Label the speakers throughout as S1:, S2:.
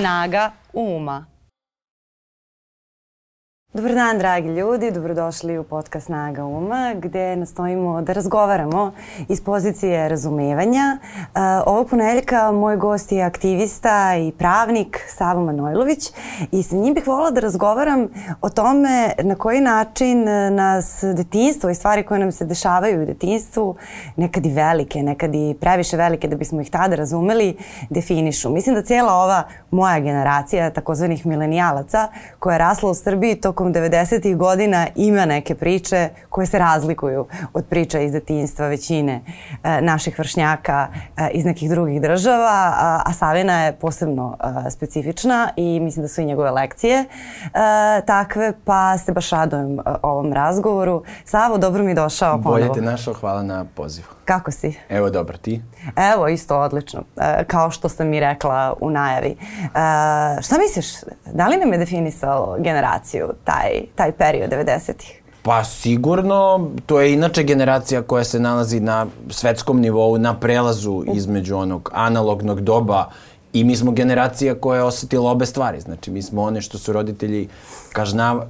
S1: Snaga uma. Dobar dan, dragi ljudi, dobrodošli u podcast Snaga Uma, gde nastojimo da razgovaramo iz pozicije razumevanja. Uh, ovog ponedeljka moj gost je aktivista i pravnik Savo Manojlović i sa njim bih volila da razgovaram o tome na koji način nas detinstvo i stvari koje nam se dešavaju u detinstvu, nekad i velike, nekad i previše velike da bismo ih tada razumeli, definišu. Mislim da cijela ova moja generacija, takozvanih milenijalaca, koja je rasla u Srbiji tokom tokom 90. godina ima neke priče koje se razlikuju od priča iz detinstva većine e, naših vršnjaka e, iz nekih drugih država, a, a Savina je posebno e, specifična i mislim da su i njegove lekcije e, takve, pa se baš radujem e, ovom razgovoru. Savo, dobro mi došao ponovo.
S2: Bolje te našao, hvala na pozivu.
S1: Kako si?
S2: Evo, dobro, ti?
S1: Evo, isto odlično. E, kao što sam i rekla u najavi. E, šta misliš, da li nam je definisao generaciju taj, taj period 90-ih?
S2: Pa sigurno, to je inače generacija koja se nalazi na svetskom nivou, na prelazu između onog analognog doba i mi smo generacija koja je osetila obe stvari. Znači, mi smo one što su roditelji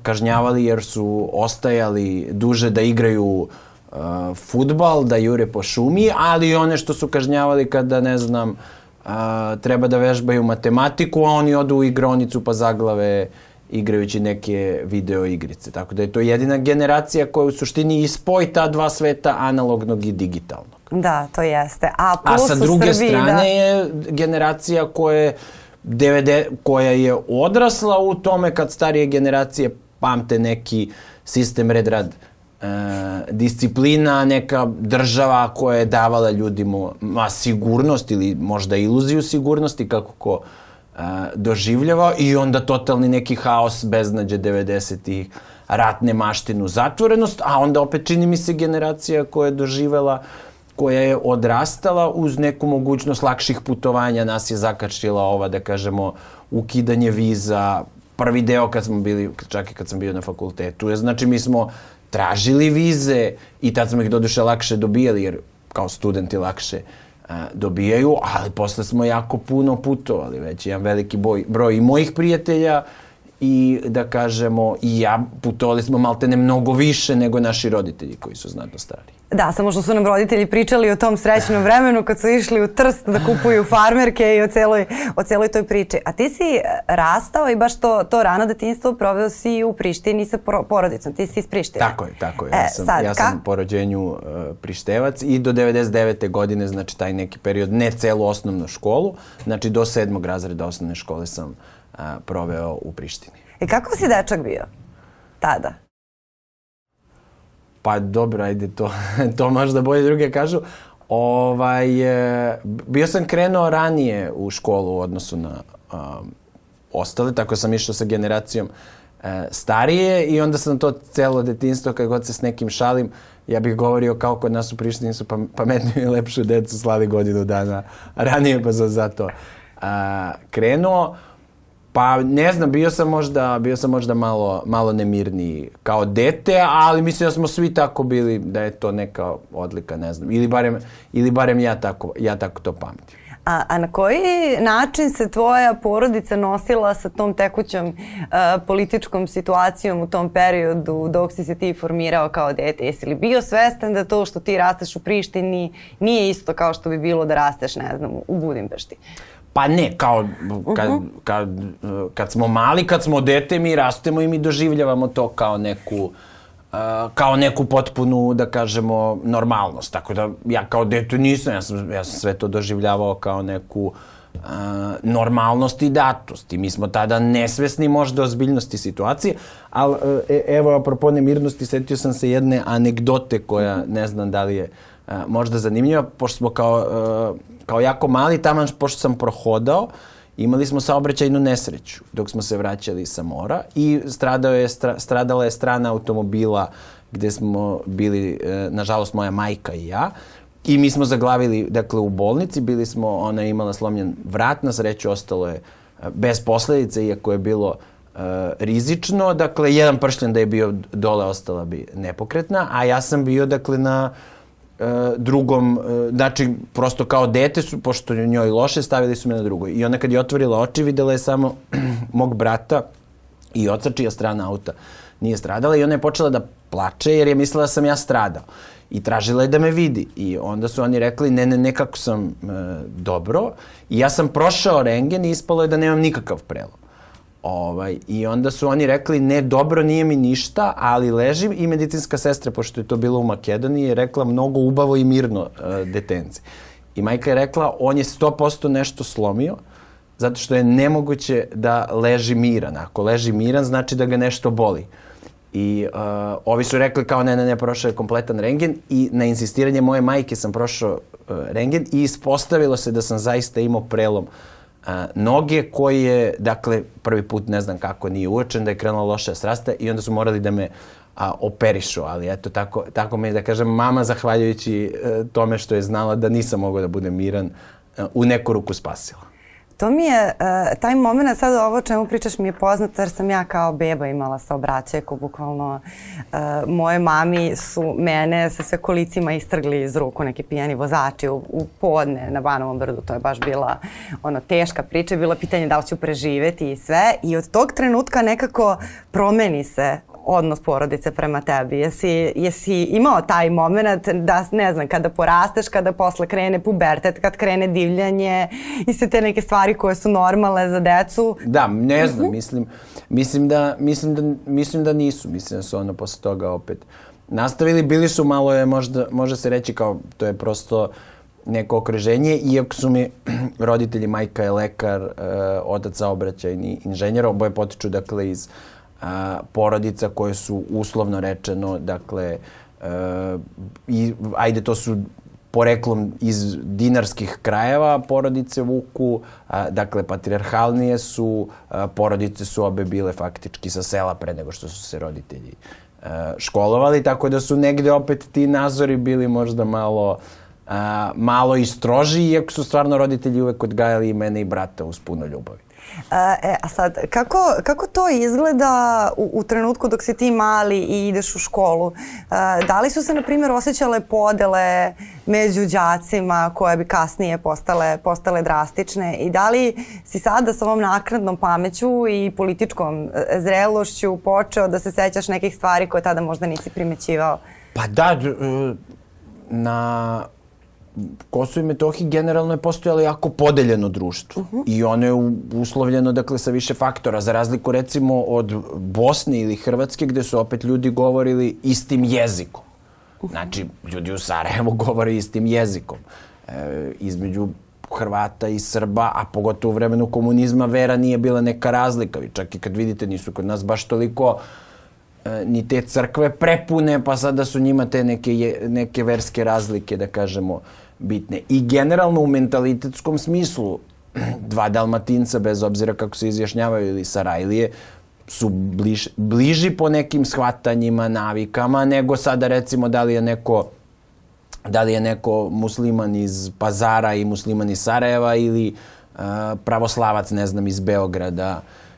S2: kažnjavali jer su ostajali duže da igraju uh, uh, futbal, da jure po šumi, ali i one što su kažnjavali kada, ne znam, uh, treba da vežbaju matematiku, a oni odu u igronicu pa zaglave igrajući neke video igrice. Tako da je to jedina generacija koja u suštini ispoji ta dva sveta, analognog i digitalnog.
S1: Da, to jeste. A,
S2: a sa druge
S1: Srbiji,
S2: strane
S1: da.
S2: je generacija koja je 90, koja je odrasla u tome kad starije generacije pamte neki sistem red rad e, disciplina, neka država koja je davala ljudima ma, sigurnost ili možda iluziju sigurnosti kako ko e, doživljava i onda totalni neki haos beznađe 90-ih ratne maštinu, zatvorenost, a onda opet čini mi se generacija koja je doživela koja je odrastala uz neku mogućnost lakših putovanja, nas je zakačila ova, da kažemo, ukidanje viza, prvi deo kad smo bili, čak i kad sam bio na fakultetu, je, znači mi smo tražili vize i tad smo ih doduše lakše dobijali, jer kao studenti lakše a, dobijaju, ali posle smo jako puno putovali, već jedan veliki boj, broj i mojih prijatelja i da kažemo i ja putovali smo maltene mnogo više nego naši roditelji koji su znatno stariji.
S1: Da, samo što su nam roditelji pričali o tom srećnom vremenu kad su išli u Trst da kupuju farmerke i o celoj, o celoj toj priči. A ti si rastao i baš to, to rano detinstvo proveo si u Prištini sa porodicom. Ti si iz Prištine.
S2: Tako je, tako je. Ja sam, e, sad, ja sam po rođenju uh, Prištevac i do 99. godine, znači taj neki period, ne celu osnovnu školu, znači do sedmog razreda osnovne škole sam uh, proveo u Prištini.
S1: I kako si dečak bio tada?
S2: Pa dobro, ajde, to, to možda bolje druge kažu. Ovaj, e, bio sam krenuo ranije u školu u odnosu na um, ostale, tako sam išao sa generacijom e, starije i onda sam to celo detinstvo, kad god se s nekim šalim, ja bih govorio kao kod nas u Prištini su pametniju i lepšu decu slali godinu dana ranije, pa sam zato krenuo. Pa ne znam, bio sam možda, bio sam možda malo, malo nemirniji kao dete, ali mislim da smo svi tako bili, da je to neka odlika, ne znam. Ili barem, ili barem ja, tako, ja tako to pamtim.
S1: A, a na koji način se tvoja porodica nosila sa tom tekućom uh, političkom situacijom u tom periodu dok si se ti formirao kao dete? Jesi li bio svestan da to što ti rasteš u Prištini nije isto kao što bi bilo da rasteš, ne znam, u Budimpešti?
S2: Pa ne, kao kad, uh -huh. kad, kad smo mali, kad smo dete, mi rastemo i mi doživljavamo to kao neku kao neku potpunu, da kažemo, normalnost. Tako da ja kao dete nisam, ja sam, ja sam sve to doživljavao kao neku uh, normalnost i datost. I mi smo tada nesvesni možda ozbiljnosti situacije, ali e, evo, apropo nemirnosti, setio sam se jedne anegdote koja ne znam da li je uh, možda zanimljiva, pošto smo kao uh, kao jako mali, taman pošto sam prohodao, imali smo saobraćajnu nesreću dok smo se vraćali sa mora i stradao je, stra, stradala je strana automobila gde smo bili, e, nažalost, moja majka i ja. I mi smo zaglavili, dakle, u bolnici, bili smo, ona je imala slomljen vrat, na sreću ostalo je e, bez posledice, iako je bilo e, rizično. Dakle, jedan pršljen da je bio dole, ostala bi nepokretna, a ja sam bio, dakle, na drugom, e, znači prosto kao dete su, pošto njoj loše, stavili su me na drugoj. I ona kad je otvorila oči, videla je samo mog brata i oca čija strana auta nije stradala i ona je počela da plače jer je mislila da sam ja stradao. I tražila je da me vidi. I onda su oni rekli, ne, ne, nekako sam e, dobro. I ja sam prošao rengen i ispalo je da nemam nikakav prelom. Ovaj, I onda su oni rekli, ne, dobro, nije mi ništa, ali ležim i medicinska sestra, pošto je to bilo u Makedoniji, je rekla mnogo ubavo i mirno uh, detenci. I majka je rekla, on je 100% nešto slomio, zato što je nemoguće da leži miran. Ako leži miran, znači da ga nešto boli. I uh, ovi su rekli kao ne, ne, ne, prošao je kompletan rengen i na insistiranje moje majke sam prošao uh, rengen i ispostavilo se da sam zaista imao prelom uh, a, noge koji je, dakle, prvi put ne znam kako nije uočen, da je krenulo loše srasta i onda su morali da me a, operišu, ali eto, tako, tako me, da kažem, mama, zahvaljujući e, tome što je znala da nisam mogao da budem miran, a, u neku ruku spasila.
S1: To mi je, uh, taj moment, sad ovo čemu pričaš mi je poznato jer sam ja kao beba imala saobraćajku, bukvalno uh, moje mami su mene sa sve kolicima istrgli iz ruku neki pijani vozači u, u podne na Banovom brdu, to je baš bila ono teška priča, bilo pitanje da li ću preživeti i sve. I od tog trenutka nekako promeni se odnos porodice prema tebi? Jesi, jesi imao taj moment da, ne znam, kada porasteš, kada posle krene pubertet, kad krene divljanje i sve te neke stvari koje su normalne za decu?
S2: Da, ne znam, mhm. mislim, mislim, da, mislim, da, mislim da nisu. Mislim da su ono posle toga opet nastavili. Bili su malo je, možda, može se reći kao, to je prosto neko okruženje, iako su mi roditelji, majka je lekar, uh, otac saobraćajni inženjer, oboje potiču dakle iz uh, a, porodica koje su uslovno rečeno, dakle, a, i, ajde to su poreklom iz dinarskih krajeva porodice Vuku, a, dakle patriarhalnije su, a, porodice su obe bile faktički sa sela pre nego što su se roditelji a, školovali, tako da su negde opet ti nazori bili možda malo a, malo i stroži, iako su stvarno roditelji uvek odgajali i mene i brata uz puno ljubavi.
S1: E, a sad, kako, kako to izgleda u, u trenutku dok si ti mali i ideš u školu? E, da li su se, na primjer, osjećale podele među đacima koje bi kasnije postale, postale drastične i da li si sada sa ovom nakradnom pameću i političkom e, zrelošću počeo da se sećaš nekih stvari koje tada možda nisi primećivao?
S2: Pa da, na Kosovo i Metohiji generalno je postojalo jako podeljeno društvo uh -huh. i ono je uslovljeno dakle sa više faktora za razliku recimo od Bosne ili Hrvatske gde su opet ljudi govorili istim jezikom. Znači, ljudi u Sarajevu govore istim jezikom. E, između Hrvata i Srba, a pogotovo u vremenu komunizma vera nije bila neka razlika. I čak i kad vidite nisu kod nas baš toliko e, ni te crkve prepune, pa sada su njima te neke, je, neke verske razlike, da kažemo, bitne. I generalno u mentalitetskom smislu, dva dalmatinca, bez obzira kako se izjašnjavaju, ili Sarajlije, su bliž, bliži po nekim shvatanjima, navikama, nego sada recimo da li je neko da li je neko musliman iz Pazara i musliman iz Sarajeva ili uh, pravoslavac, ne znam, iz Beograda uh,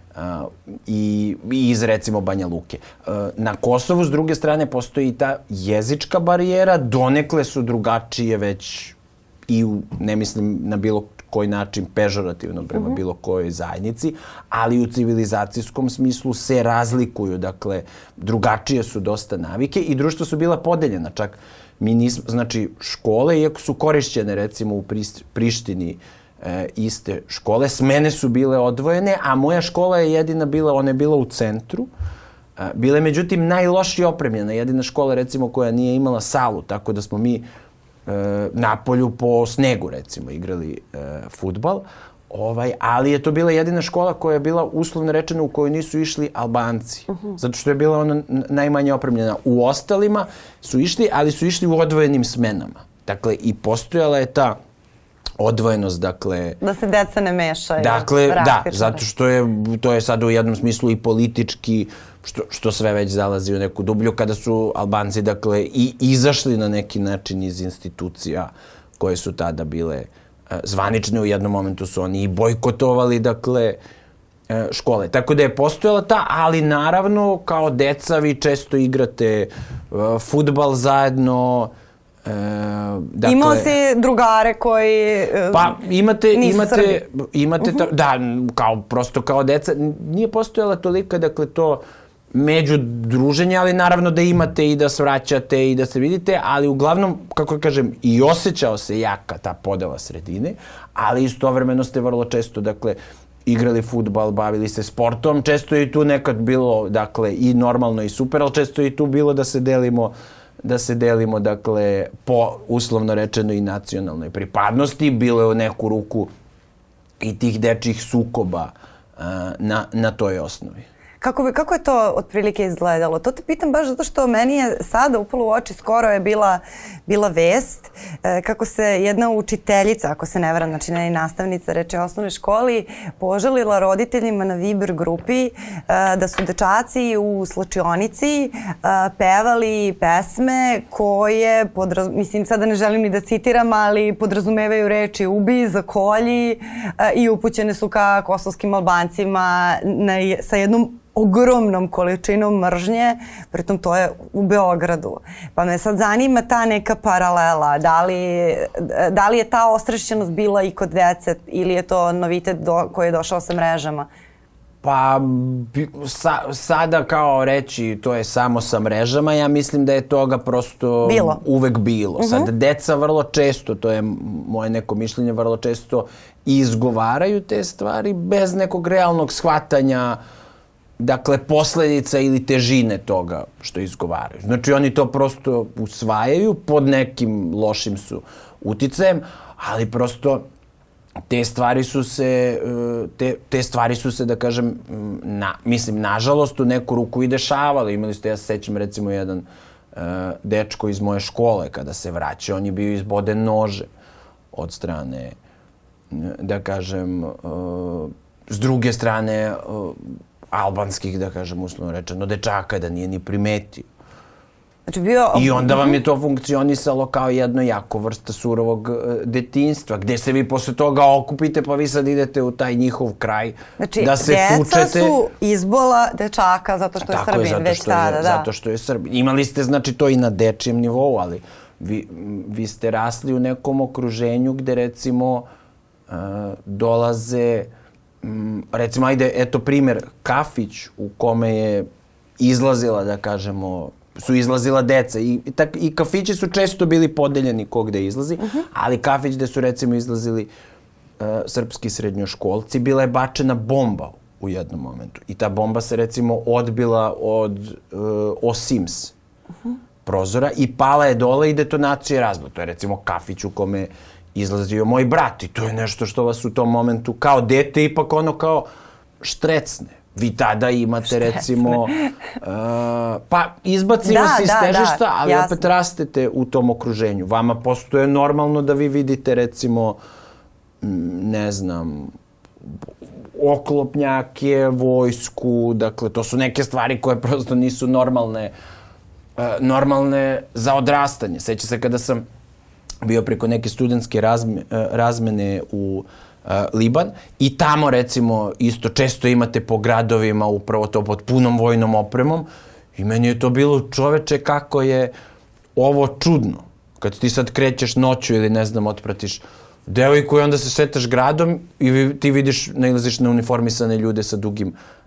S2: i, i iz recimo Banja Luke. Uh, na Kosovu, s druge strane, postoji i ta jezička barijera, donekle su drugačije već i u, ne mislim na bilo koji način pežorativno prema uh mhm. bilo kojoj zajednici, ali u civilizacijskom smislu se razlikuju, dakle, drugačije su dosta navike i društva su bila podeljena, čak mi nismo, znači, škole, iako su korišćene, recimo, u Prištini, e, iste škole, smene su bile odvojene, a moja škola je jedina bila, ona je bila u centru, e, bila je međutim najlošije opremljena, jedina škola recimo koja nije imala salu, tako da smo mi e, na polju po snegu recimo igrali e, futbal. Ovaj, ali je to bila jedina škola koja je bila uslovno rečeno u kojoj nisu išli Albanci. Uh -huh. Zato što je bila ona najmanje opremljena. U ostalima su išli, ali su išli u odvojenim smenama. Dakle, i postojala je ta odvojenost, dakle...
S1: Da se deca ne mešaju.
S2: Dakle, da, zato što je, to je sad u jednom smislu i politički što, što sve već zalazi u neku dublju, kada su Albanci, dakle, i izašli na neki način iz institucija koje su tada bile e, zvanične. U jednom momentu su oni i bojkotovali, dakle, e, škole. Tako da je postojala ta, ali naravno, kao deca vi često igrate uh, futbal zajedno,
S1: E, dakle, Imao si drugare koji
S2: e, Pa imate, imate, Srbi. imate, uh -huh. ta, da, kao, prosto kao deca, nije postojala tolika, dakle, to među druženje, ali naravno da imate i da svraćate i da se vidite, ali uglavnom, kako kažem, i osjećao se jaka ta podela sredine, ali istovremeno ste vrlo često, dakle, igrali futbal, bavili se sportom, često je i tu nekad bilo, dakle, i normalno i super, ali često je i tu bilo da se delimo da se delimo, dakle, po uslovno rečeno i nacionalnoj pripadnosti, bilo je u neku ruku i tih dečih sukoba uh, na, na toj osnovi.
S1: Kako, bi, kako je to otprilike izgledalo? To te pitam baš zato što meni je sada upalo u oči skoro je bila, bila vest e, kako se jedna učiteljica, ako se ne vram, znači ne nastavnica reče osnovne školi, požalila roditeljima na Viber grupi e, da su dečaci u slučionici e, pevali pesme koje, podraz, mislim sada ne želim ni da citiram, ali podrazumevaju reči ubi, zakolji e, i upućene su ka kosovskim albancima na, sa jednom ogromnom količinom mržnje, pritom to je u Beogradu. Pa me sad zanima ta neka paralela, da li, da li je ta ostrešćenost bila i kod dece ili je to novitet do, koji je došao sa mrežama?
S2: Pa sa, sada kao reći to je samo sa mrežama, ja mislim da je toga prosto
S1: bilo.
S2: uvek bilo. Uh -huh. Sad deca vrlo često, to je moje neko mišljenje, vrlo često izgovaraju te stvari bez nekog realnog shvatanja uh, dakle, posledica ili težine toga što izgovaraju. Znači, oni to prosto usvajaju pod nekim lošim su uticajem, ali prosto te stvari su se, e, te, te stvari su se, da kažem, na, mislim, nažalost, u neku ruku i dešavale. Imali ste, ja se sećam, recimo, jedan uh, dečko iz moje škole, kada se vraća, on je bio izboden nože od strane, da kažem, uh, s druge strane, uh, albanskih, da kažem uslovno rečeno, dečaka da nije ni primetio. Znači bio... I onda vam je to funkcionisalo kao jedno jako vrsta surovog uh, detinstva, gde se vi posle toga okupite, pa vi sad idete u taj njihov kraj
S1: znači,
S2: da se tučete.
S1: Znači, su izbola dečaka zato što je Tako Srbin je, zato već što tada,
S2: je, da. Zato što je Srbin. Imali ste, znači, to i na dečijem nivou, ali vi, vi ste rasli u nekom okruženju gde, recimo, uh, dolaze uh, Mm, recimo, ajde, eto primer, kafić u kome je izlazila, da kažemo, su izlazila deca i, i, tak, i kafići su često bili podeljeni ko gde izlazi, uh mhm. -huh. ali kafić gde su recimo izlazili uh, srpski srednjoškolci, bila je bačena bomba u jednom momentu. I ta bomba se recimo odbila od uh, Osims uh mhm. -huh. prozora i pala je dole i detonacija je razbila. To je recimo kafić u kome izlazio moj brat i to je nešto što vas u tom momentu kao dete ipak ono kao štrecne. Vi tada imate Štrecne. recimo, uh, pa izbaci da, vas iz da, težišta, da, ali jasno. opet rastete u tom okruženju. Vama postoje normalno da vi vidite recimo, ne znam, oklopnjake, vojsku, dakle to su neke stvari koje prosto nisu normalne, uh, normalne za odrastanje. Seća se kada sam bio preko neke studentske razme, razmene u uh, Liban i tamo recimo isto često imate po gradovima upravo to pod punom vojnom opremom i meni je to bilo čoveče kako je ovo čudno. Kad ti sad krećeš noću ili ne znam otpratiš devojku i onda se svetaš gradom i ti vidiš, nailaziš na uniformisane ljude sa dugim uh,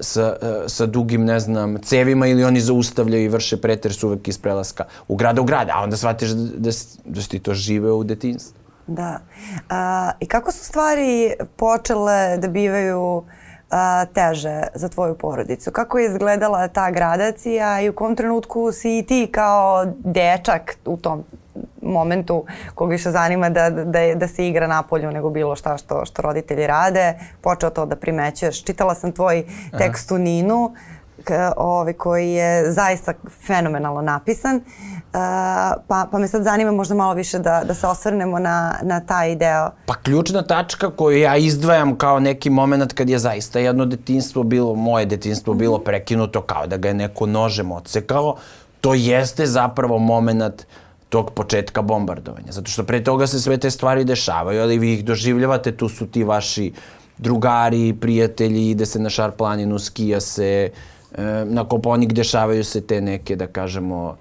S2: sa, sa dugim, ne znam, cevima ili oni zaustavljaju i vrše pretres uvek iz prelaska u grada u grad, a onda shvatiš da, da, da si ti to živeo u detinstvu.
S1: Da. A, I kako su stvari počele da bivaju a, teže za tvoju porodicu? Kako je izgledala ta gradacija i u kom trenutku si i ti kao dečak u tom momentu kog više zanima da, da, da se igra na polju nego bilo šta što, što roditelji rade, počeo to da primećuješ. Čitala sam tvoj tekst u Ninu, ovaj, koji je zaista fenomenalno napisan. Uh, pa, pa me sad zanima možda malo više da, da se osvrnemo na, na taj deo.
S2: Pa ključna tačka koju ja izdvajam kao neki moment kad je zaista jedno detinstvo bilo, moje detinstvo bilo prekinuto kao da ga je neko nožem odsekao, to jeste zapravo moment uh, tog početka bombardovanja. Zato što pre toga se sve te stvari dešavaju, ali vi ih doživljavate, tu su ti vaši drugari, prijatelji, ide se na šar planinu, skija se, e, na Koponik dešavaju se te neke, da kažemo,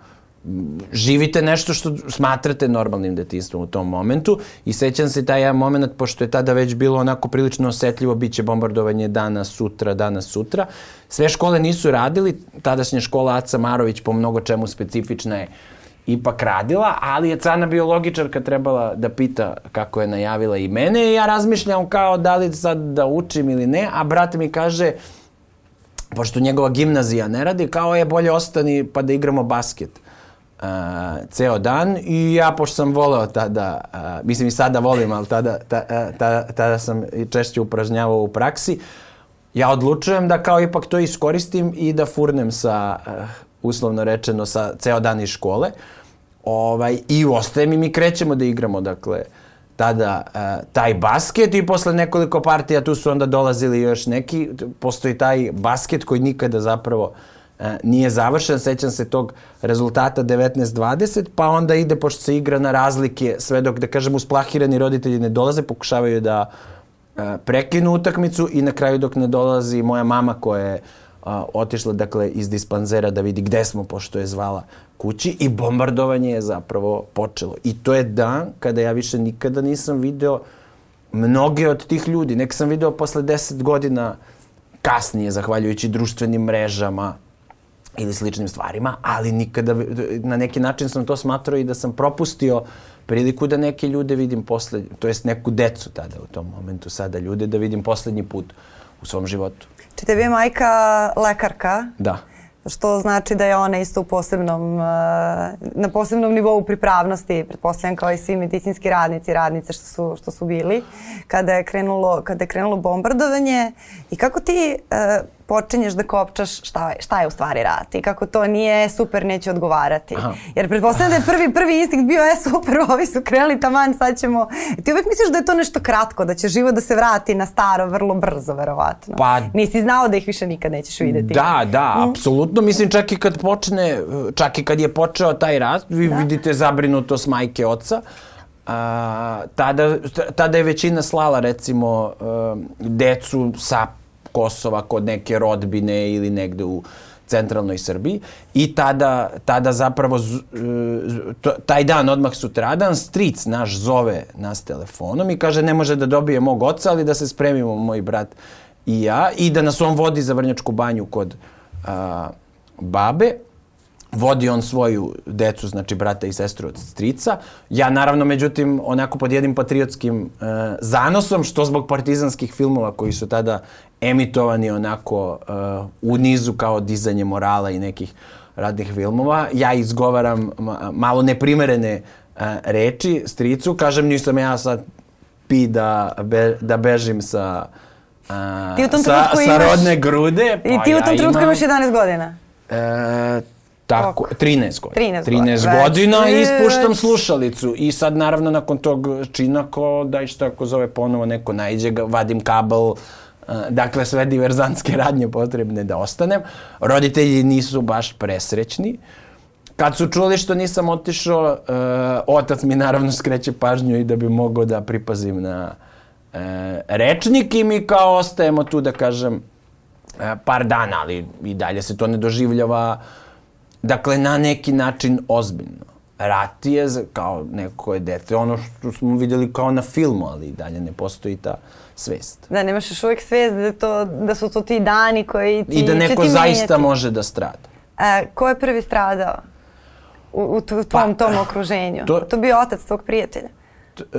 S2: živite nešto što smatrate normalnim detinstvom u tom momentu i sećam se taj jedan moment, pošto je tada već bilo onako prilično osetljivo, bit će bombardovanje danas, sutra, danas, sutra. Sve škole nisu radili, tadašnja škola Aca Marović po mnogo čemu specifična je ipak radila, ali je cana biologičarka trebala da pita kako je najavila i mene i ja razmišljam kao da li sad da učim ili ne, a brat mi kaže, pošto njegova gimnazija ne radi, kao je bolje ostani pa da igramo basket uh, ceo dan. I ja pošto sam voleo tada, uh, mislim i sada volim, ali tada, ta, uh, ta, tada sam češće upražnjavao u praksi, ja odlučujem da kao ipak to iskoristim i da furnem sa, uh, uslovno rečeno, sa ceo dan iz škole. Ovaj, I ostajem i mi krećemo da igramo, dakle, tada uh, taj basket i posle nekoliko partija tu su onda dolazili još neki, postoji taj basket koji nikada zapravo uh, nije završen, sećam se tog rezultata 19-20, pa onda ide, pošto se igra na razlike, sve dok, da kažem, usplahirani roditelji ne dolaze, pokušavaju da e, prekinu utakmicu i na kraju dok ne dolazi moja mama koja je a, otišla dakle iz dispanzera da vidi gde smo pošto je zvala kući i bombardovanje je zapravo počelo. I to je dan kada ja više nikada nisam video mnoge od tih ljudi. Nek sam video posle 10 godina kasnije, zahvaljujući društvenim mrežama, ili sličnim stvarima, ali nikada, na neki način sam to smatrao i da sam propustio priliku da neke ljude vidim posle, to jest neku decu tada u tom momentu, sada ljude da vidim poslednji put u svom životu.
S1: Či tebi je majka lekarka?
S2: Da
S1: što znači da je ona isto u posebnom, uh, na posebnom nivou pripravnosti, pretpostavljam kao i svi medicinski radnici, radnice što su, što su bili, kada je krenulo, kada je krenulo bombardovanje i kako ti uh, počinješ da kopčaš šta je, šta je u stvari rat i kako to nije super, neće odgovarati. Aha. Jer pretpostavljam da je prvi, prvi instinkt bio, e super, ovi su krenuli taman, sad ćemo... Ti uvek misliš da je to nešto kratko, da će život da se vrati na staro vrlo brzo, verovatno. Pa, Nisi znao da ih više nikad nećeš videti.
S2: Da, da, mm. apsolutno. Mislim, čak i kad počne, čak i kad je počeo taj rat, vi da. vidite zabrinutost majke oca, a, tada, tada je većina slala recimo decu sa Kosova kod neke rodbine ili negde u centralnoj Srbiji i tada, tada zapravo z, e, taj dan odmah sutradan stric naš zove nas telefonom i kaže ne može da dobije mog oca ali da se spremimo moj brat i ja i da nas on vodi za Vrnjačku banju kod a, babe vodi on svoju decu, znači brata i sestru od strica. Ja naravno, međutim, onako pod jednim patriotskim e, zanosom, što zbog partizanskih filmova koji su tada emitovani onako e, u nizu kao dizanje morala i nekih radnih filmova, ja izgovaram malo neprimerene e, reči stricu, kažem nisam ja sad pi da, be, da bežim sa,
S1: a, ti u tom
S2: sa, sa rodne grude.
S1: Pa I ti u tom ja trenutku imaš 11 godina?
S2: E, Tako, 13 godina. 13, 13 godina i ispuštam slušalicu. I sad, naravno, nakon tog čina, ko, daj što ako zove ponovo neko najđe, vadim kabel, dakle, sve diverzantske radnje potrebne da ostanem. Roditelji nisu baš presrećni. Kad su čuli što nisam otišao, uh, otac mi naravno skreće pažnju i da bi mogao da pripazim na uh, rečnik i mi kao ostajemo tu, da kažem, uh, par dana, ali i dalje se to ne doživljava Dakle, na neki način ozbiljno. Rat je kao neko je dete, ono što smo videli kao na filmu, ali dalje ne postoji ta svest.
S1: Da, nemaš još uvijek svest da, to, da su to ti dani koji ti...
S2: I da neko ti zaista menjati. može da strada.
S1: E, ko je prvi stradao u, u, u tvom pa, tom okruženju? To, to bio otac tvog prijatelja.
S2: To, e,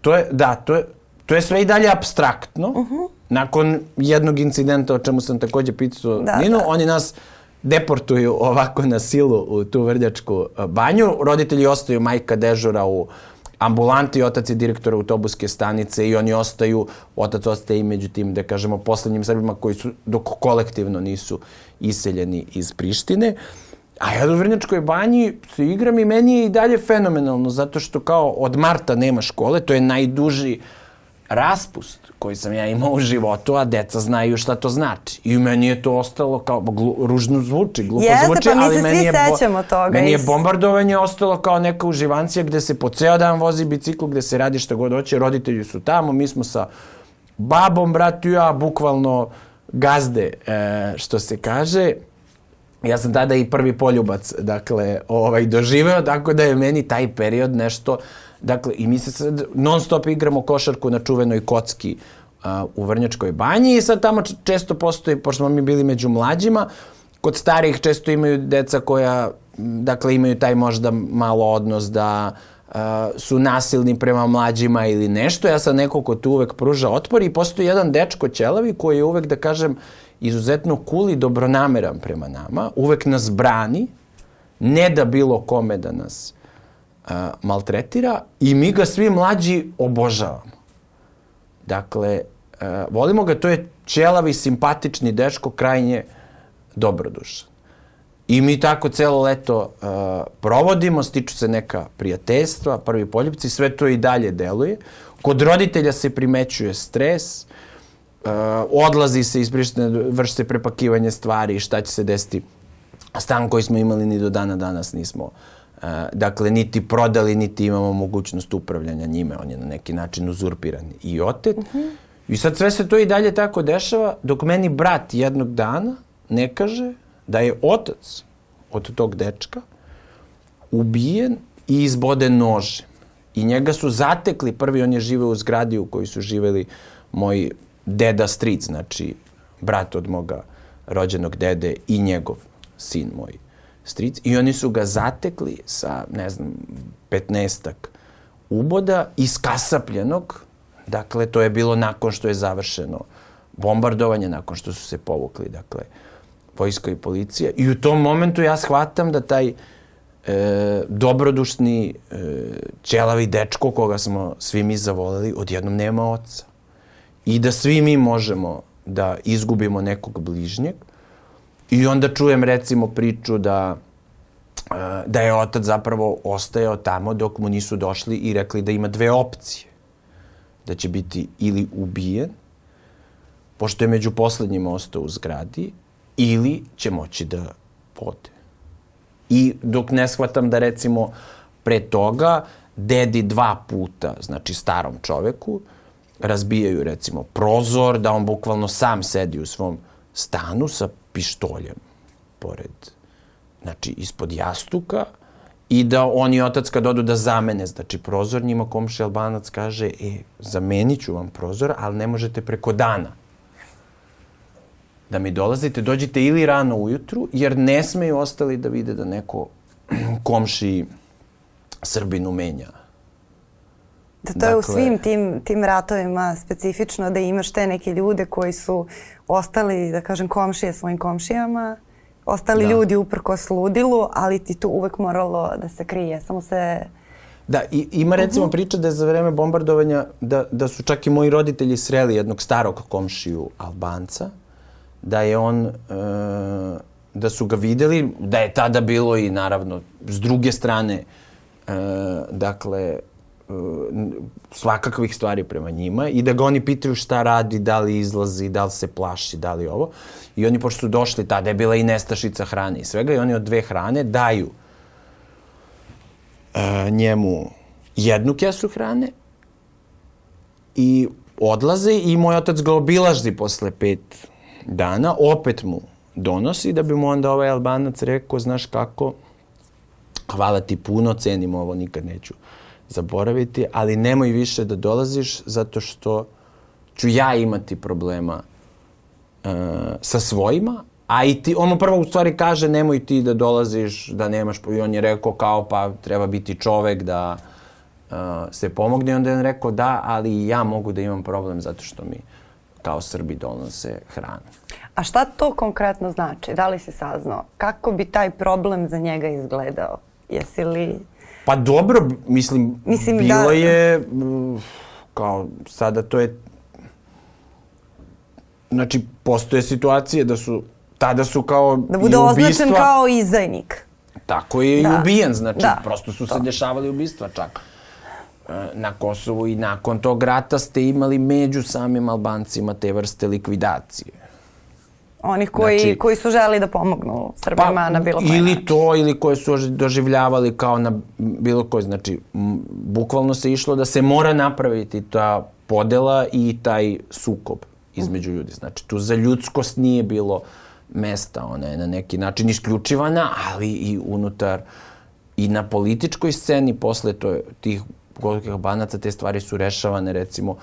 S2: to je, da, to je, to je sve i dalje abstraktno. Uh -huh. Nakon jednog incidenta o čemu sam takođe pitao da, Ninu, da. oni nas deportuju ovako na silu u tu vrljačku banju. Roditelji ostaju majka dežura u ambulanti, otac je direktor autobuske stanice i oni ostaju, otac ostaje i među tim, da kažemo, poslednjim Srbima koji su, dok kolektivno nisu iseljeni iz Prištine. A ja u Vrnjačkoj banji se igram i meni je i dalje fenomenalno, zato što kao od marta nema škole, to je najduži raspust koji sam ja imao u životu, a deca znaju šta to znači. I meni je to ostalo kao, glu, ružno zvuči, glupo
S1: Jeste,
S2: zvuči,
S1: pa
S2: ali meni je,
S1: bo, toga.
S2: meni je bombardovanje ostalo kao neka uživancija gde se po ceo dan vozi bicikl, gde se radi šta god hoće, roditelji su tamo, mi smo sa babom, bratu ja, bukvalno gazde, e, što se kaže. ja sam tada i prvi poljubac, dakle, ovaj, doživeo, tako da je meni taj period nešto, dakle, i mi se sad non stop igramo košarku na čuvenoj kocki uh, u Vrnjačkoj banji i sad tamo često postoji, pošto smo mi bili među mlađima, kod starijih često imaju deca koja, dakle, imaju taj možda malo odnos da uh, su nasilni prema mlađima ili nešto. Ja sam neko ko tu uvek pruža otpor i postoji jedan dečko ćelavi koji je uvek, da kažem, izuzetno cool i dobronameran prema nama, uvek nas brani, ne da bilo kome da nas maltretira i mi ga svi mlađi obožavamo. Dakle, volimo ga, to je ćelavi, simpatični dečko, krajnje dobrodušan. I mi tako celo leto uh, provodimo, stiču se neka prijateljstva, prvi poljubci, sve to i dalje deluje. Kod roditelja se primećuje stres, uh, odlazi se iz Prištine, vrši se prepakivanje stvari, šta će se desiti. Stan koji smo imali ni do dana danas nismo uh, dakle, niti prodali, niti imamo mogućnost upravljanja njime. On je na neki način uzurpiran i otet. Uh -huh. I sad sve se to i dalje tako dešava, dok meni brat jednog dana ne kaže da je otac od tog dečka ubijen i izboden nožem. I njega su zatekli, prvi on je živeo u zgradi u kojoj su živeli moji deda stric, znači brat od moga rođenog dede i njegov sin moj stric. I oni su ga zatekli sa, ne znam, petnestak uboda iskasapljenog. Dakle, to je bilo nakon što je završeno bombardovanje, nakon što su se povukli, dakle, vojska i policija. I u tom momentu ja shvatam da taj e, dobrodušni e, ćelavi dečko koga smo svi mi zavoleli, odjednom nema oca i da svi mi možemo da izgubimo nekog bližnjeg i onda čujem recimo priču da e, da je otac zapravo ostajao tamo dok mu nisu došli i rekli da ima dve opcije. Da će biti ili ubijen, pošto je među poslednjima ostao u zgradi, ili će moći da pode. I dok ne shvatam da recimo pre toga dedi dva puta, znači starom čoveku, razbijaju recimo prozor, da on bukvalno sam sedi u svom stanu sa pištoljem pored, znači ispod jastuka i da on i otac kad odu da zamene, znači prozor, njima komši albanac kaže, e, zamenit ću vam prozor, ali ne možete preko dana da mi dolazite, dođite ili rano ujutru, jer ne smeju ostali da vide da neko komši Srbinu menja
S1: Da to dakle, je u dakle- svim tim, tim ratovima specifično da imaš te neke ljude koji su ostali, da kažem, komšije svojim komšijama, ostali da. ljudi uprkos ludilu, ali ti tu uvek moralo da se krije, samo se...
S2: Da, i, ima recimo mhm. priča da je za vreme bombardovanja, da, da su čak i moji roditelji sreli jednog starog komšiju Albanca, da je on, e, da su ga videli, da je tada bilo i naravno s druge strane, e, dakle, svakakvih stvari prema njima i da ga oni pitaju šta radi, da li izlazi, da li se plaši, da li ovo. I oni, pošto su došli, tada je bila i nestašica hrane i svega, i oni od dve hrane daju uh, njemu jednu kesu hrane i odlaze i moj otac ga obilaži posle pet dana, opet mu donosi da bi mu onda ovaj albanac rekao, znaš kako, hvala ti puno, cenim ovo, nikad neću zaboraviti, ali nemoj više da dolaziš zato što ću ja imati problema uh, sa svojima, a i ti, on mu prvo u stvari kaže nemoj ti da dolaziš, da nemaš, i on je rekao kao pa treba biti čovek da uh, se pomogne onda je on rekao da, ali ja mogu da imam problem zato što mi kao Srbi donose hranu.
S1: A šta to konkretno znači? Da li si saznao? Kako bi taj problem za njega izgledao? Jesi li
S2: Pa dobro, mislim, mislim bilo da... je, mm, kao sada to je, znači postoje situacije da su, tada su kao
S1: Da bude označen kao izdajnik.
S2: Tako je da. i ubijen, znači da. prosto su to. se dešavali ubistva čak e, na Kosovu i nakon tog rata ste imali među samim Albancima te vrste likvidacije.
S1: Onih koji, znači, koji su želi da pomognu Srbima pa, na bilo koji
S2: Ili način. to, ili koje su doživljavali kao na bilo koji, znači, bukvalno se išlo da se mora napraviti ta podela i taj sukob između ljudi. Znači, tu za ljudskost nije bilo mesta. Ona je na neki način isključivana, ali i unutar i na političkoj sceni posle to, tih golikih banaca te stvari su rešavane recimo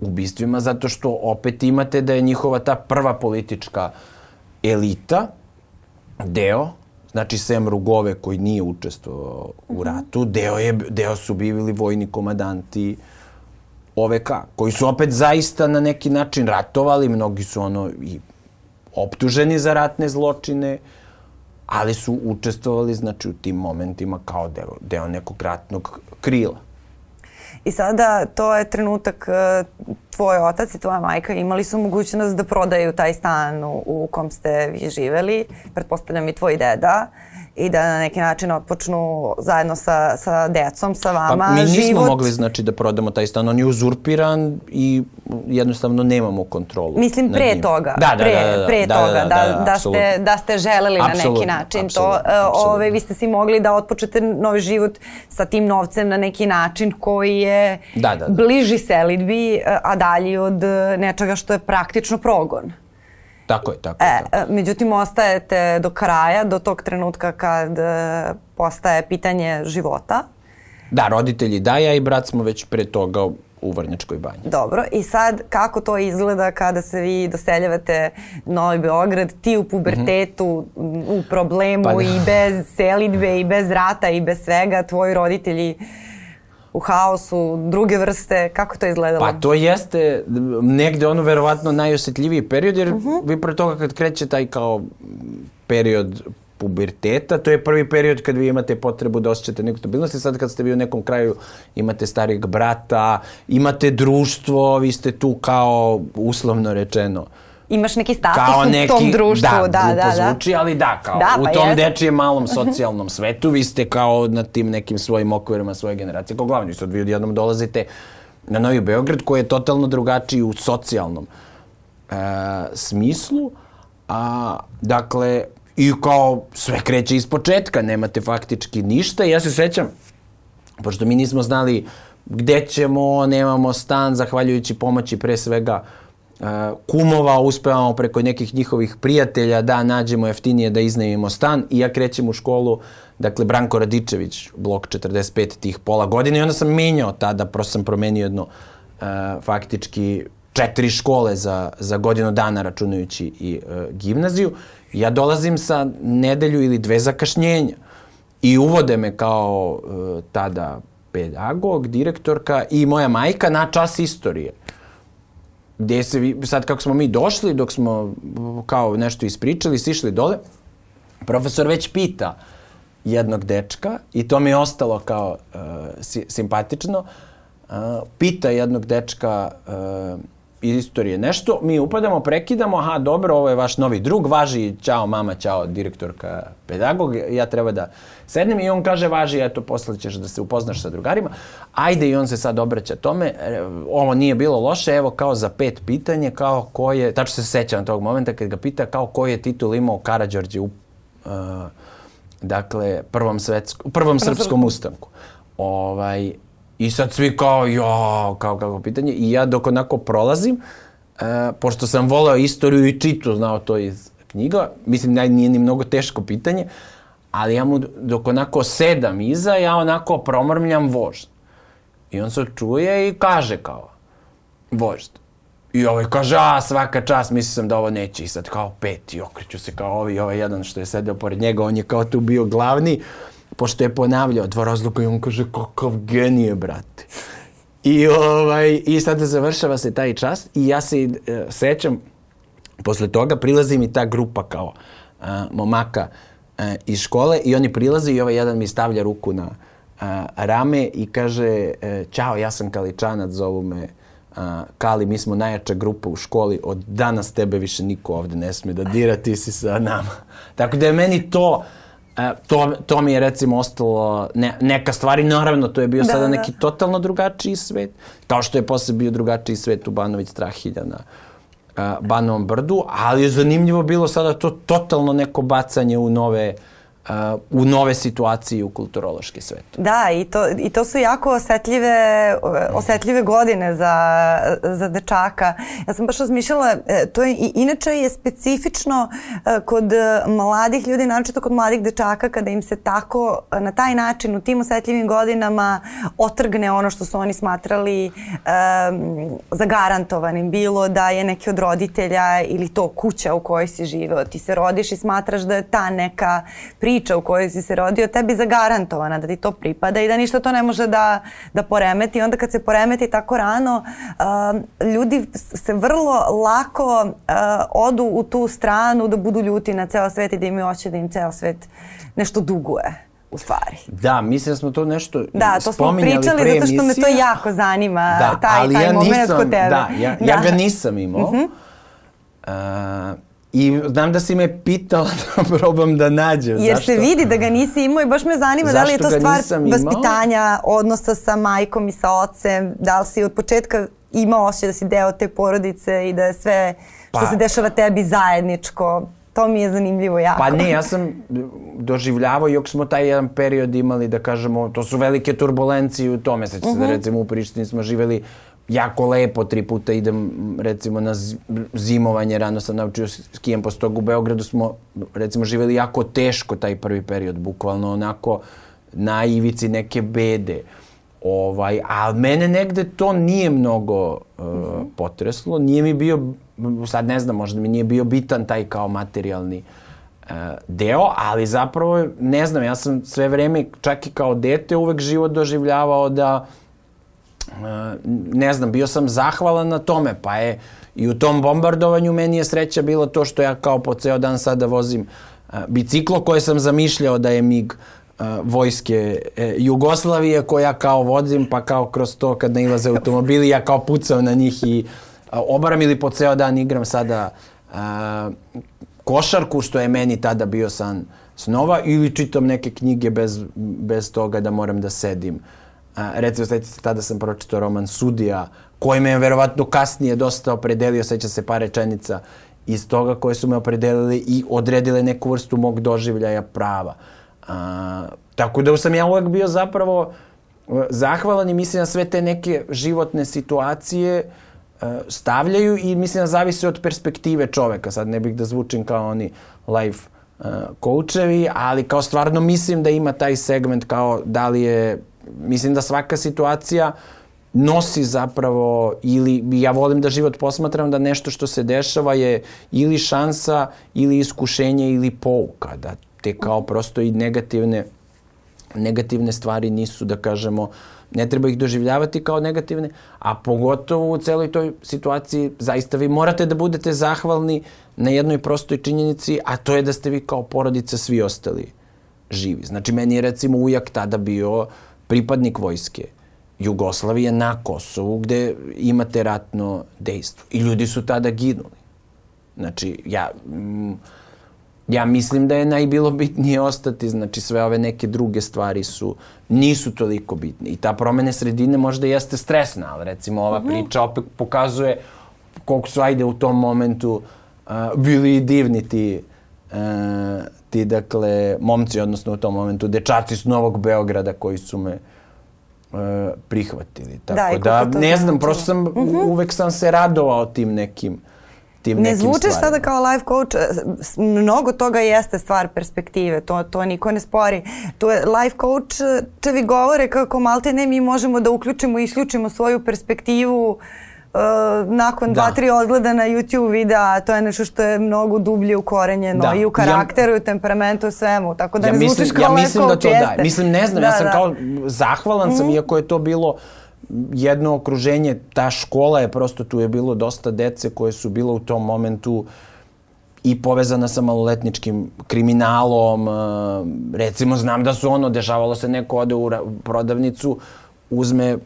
S2: ubistvima zato što opet imate da je njihova ta prva politička elita deo znači sem Rugove koji nije učestvovao u mhm. ratu, deo, je, deo su bili vojni komadanti OVK, koji su opet zaista na neki način ratovali, mnogi su ono i optuženi za ratne zločine, ali su učestvovali znači u tim momentima kao deo, deo nekog ratnog krila.
S1: I sada to je trenutak e, tvoj otac i tvoja majka imali su mogućnost da prodaju taj stan u, u kom ste vi živeli, pretpostavljam i tvoj deda, i da na neki način otpočnu zajedno sa, sa decom, sa vama
S2: pa, mi nismo
S1: život.
S2: mogli znači da prodamo taj stan, on je uzurpiran i jednostavno nemamo kontrolu.
S1: Mislim pre
S2: njim.
S1: toga,
S2: da, da,
S1: pre,
S2: da, da, da,
S1: pre
S2: da,
S1: toga,
S2: da, da, da,
S1: da, ste, da ste želeli na neki način
S2: apsolutno,
S1: to. Apsolutno. Ove, vi ste si mogli da otpočete novi život sa tim novcem na neki način koji je da, da, da. bliži selidbi, a dalji od nečega što je praktično progon.
S2: Tako je, tako je. E,
S1: tako. međutim, ostajete do kraja, do tog trenutka kad e, postaje pitanje života.
S2: Da, roditelji da, ja i brat smo već pre toga u Vrnjačkoj banji.
S1: Dobro, i sad kako to izgleda kada se vi doseljavate Novi Beograd, ti u pubertetu, mm -hmm. u problemu pa da. i bez selidbe i bez rata i bez svega, tvoji roditelji u haosu, druge vrste, kako to izgledalo?
S2: Pa to jeste negde ono verovatno najosetljiviji period, jer uh. -huh. vi pre toga kad kreće taj kao period puberteta, to je prvi period kad vi imate potrebu da osjećate neku stabilnost i sad kad ste vi u nekom kraju imate starijeg brata, imate društvo, vi ste tu kao uslovno rečeno
S1: imaš neki status kao neki, u tom društvu.
S2: Da, da, da, da. zvuči, ali da, kao da, pa u tom jest. dečijem malom socijalnom svetu vi ste kao na tim nekim svojim okvirima svoje generacije. Kao glavni sad vi odjednom dolazite na Novi Beograd koji je totalno drugačiji u socijalnom e, smislu. A, dakle, i kao sve kreće iz početka, nemate faktički ništa. Ja se sećam, pošto mi nismo znali gde ćemo, nemamo stan, zahvaljujući pomoći pre svega uh, kumova, uspevamo preko nekih njihovih prijatelja da nađemo jeftinije da iznajmimo stan i ja krećem u školu, dakle Branko Radičević, blok 45 tih pola godine i onda sam menjao tada, prosto sam promenio jedno uh, faktički četiri škole za, za godinu dana računajući i uh, gimnaziju. Ja dolazim sa nedelju ili dve zakašnjenja i uvode me kao tada pedagog, direktorka i moja majka na čas istorije gde se, vi, sad kako smo mi došli, dok smo kao nešto ispričali, sišli dole, profesor već pita jednog dečka, i to mi je ostalo kao uh, si, simpatično, uh, pita jednog dečka uh, iz istorije. Nešto, mi upadamo, prekidamo, aha, dobro, ovo je vaš novi drug, važi, čao mama, čao direktorka, pedagog, ja treba da sednem i on kaže, važi, eto, posle ćeš da se upoznaš sa drugarima, ajde i on se sad obraća tome, e, ovo nije bilo loše, evo kao za pet pitanje, kao ko je, tačno se sećam tog momenta kad ga pita kao ko je titul imao Karadžorđe u, uh, dakle, prvom, svetsku, prvom srpskom ustanku. Ovaj, I sad svi kao, jo, kao kako pitanje. I ja dok onako prolazim, e, pošto sam voleo istoriju i čitu, znao to iz knjiga, mislim da nije ni mnogo teško pitanje, ali ja mu dok onako sedam iza, ja onako promrmljam vožd. I on se čuje i kaže kao, vožd. I ovaj kaže, a svaka čast, mislio sam da ovo neće. I sad kao peti, okreću se kao ovi, ovaj jedan što je sedeo pored njega, on je kao tu bio glavni pošto je ponavljao dva razloga i on kaže kakav genije, brate. I, ovaj, I sada završava se taj čas i ja se e, sećam, posle toga prilazi mi ta grupa kao a, momaka a, iz škole i oni prilaze i ovaj jedan mi stavlja ruku na a, rame i kaže e, Ćao, ja sam Kaličanac, zovu me a, Kali, mi smo najjača grupa u školi, od danas tebe više niko ovde ne sme da dira, ti si sa nama. Tako da je meni to to, to mi je recimo ostalo ne, neka stvari, naravno to je bio da, sada da. neki da. totalno drugačiji svet, kao što je posle bio drugačiji svet u Banović Strahilja na uh, Banovom brdu, ali je zanimljivo bilo sada to totalno neko bacanje u nove uh, u nove situacije u kulturološki svet.
S1: Da, i to, i to su jako osetljive, osetljive godine za, za dečaka. Ja sam baš razmišljala, e, to je, inače je specifično e, kod mladih ljudi, naročito kod mladih dečaka, kada im se tako na taj način u tim osetljivim godinama otrgne ono što su oni smatrali um, zagarantovanim. Bilo da je neki od roditelja ili to kuća u kojoj si živeo. Ti se rodiš i smatraš da je ta neka priča priča u kojoj si se rodio tebi zagarantovana, da ti to pripada i da ništa to ne može da, da poremeti. Onda kad se poremeti tako rano, uh, ljudi se vrlo lako uh, odu u tu stranu da budu ljuti na ceo svet i da imaju oće da im ceo svet nešto duguje u stvari.
S2: Da, mislim da smo to nešto
S1: Da, to smo pričali zato što me to jako zanima, da, taj,
S2: ali
S1: taj
S2: ja
S1: moment
S2: nisam,
S1: kod tebe.
S2: Da, ja, da. ja ga nisam imao. Uh -huh. uh, I znam da si me pitala da probam da nađem.
S1: Jer
S2: Zašto?
S1: se vidi da ga nisi imao i baš me zanima Zašto da li je to stvar vaspitanja, odnosa sa majkom i sa ocem, da li si od početka imao osjećaj da si deo te porodice i da je sve što pa, se dešava tebi zajedničko. To mi je zanimljivo jako.
S2: Pa ne, ja sam doživljavao, jok smo taj jedan period imali, da kažemo, to su velike turbulencije u tome. Seća se uh -huh. da mhm. recimo u Prištini smo živeli jako lepo, tri puta idem recimo na zimovanje, rano sam naučio skijem, posle toga u Beogradu smo recimo živeli jako teško taj prvi period, bukvalno onako na ivici neke bede. Ovaj, a mene negde to nije mnogo uh, uh -huh. potreslo, nije mi bio, sad ne znam, možda mi nije bio bitan taj kao materijalni uh, deo, ali zapravo, ne znam, ja sam sve vreme, čak i kao dete, uvek život doživljavao da ne znam, bio sam zahvalan na tome, pa je i u tom bombardovanju meni je sreća bila to što ja kao po ceo dan sada vozim biciklo koje sam zamišljao da je MIG vojske e, Jugoslavije koje ja kao vozim, pa kao kroz to kad nailaze automobili, ja kao pucam na njih i obaram ili po ceo dan igram sada košarku, što je meni tada bio san snova, ili čitam neke knjige bez, bez toga da moram da sedim A, recimo, seća se, tada sam pročitao roman Sudija, koji me je verovatno kasnije dosta opredelio, seća se par rečenica iz toga koje su me opredelili i odredile neku vrstu mog doživljaja prava. A, tako da sam ja uvek bio zapravo e, zahvalan i mislim da sve te neke životne situacije uh, stavljaju i mislim da zavisi od perspektive čoveka. Sad ne bih da zvučim kao oni life uh, coachevi, ali kao stvarno mislim da ima taj segment kao da li je mislim da svaka situacija nosi zapravo ili ja volim da život posmatram da nešto što se dešava je ili šansa ili iskušenje ili pouka da te kao prosto i negativne negativne stvari nisu da kažemo ne treba ih doživljavati kao negativne, a pogotovo u celoj toj situaciji zaista vi morate da budete zahvalni na jednoj prostoj činjenici, a to je da ste vi kao porodica svi ostali živi. Znači, meni je recimo ujak tada bio uh, pripadnik vojske Jugoslavije na Kosovu gde imate ratno dejstvo. I ljudi su tada ginuli. Znači, ja, mm, ja mislim da je najbilo bitnije ostati, znači sve ove neke druge stvari su, nisu toliko bitne. I ta promene sredine možda jeste stresna, ali recimo ova mhm. priča opet pokazuje koliko su, ajde, u tom momentu uh, bili divni ti, uh, ti, dakle, momci, odnosno u tom momentu, dečaci s Novog Beograda koji su me uh, prihvatili. Tako da, da ne znam, prosto sam, uh mhm. -huh. uvek sam se radovao tim nekim tim
S1: ne zvučiš sada kao life coach, mnogo toga jeste stvar perspektive, to, to niko ne spori. To je life coach, čevi govore kako malte ne mi možemo da uključimo i isključimo svoju perspektivu uh, uh, nakon da. dva, tri odgleda na YouTube videa, to je nešto što je mnogo dublje ukorenjeno da. i u karakteru, ja, i u temperamentu, u svemu. Tako da ja ne mislim, zvučiš kao
S2: Ja mislim da to
S1: jeste.
S2: da. Mislim, ne znam, da, ja sam da. kao zahvalan sam, mm. iako je to bilo jedno okruženje, ta škola je prosto, tu je bilo dosta dece koje su bilo u tom momentu i povezana sa maloletničkim kriminalom, recimo znam da su ono, dešavalo se neko ode u prodavnicu, uzme,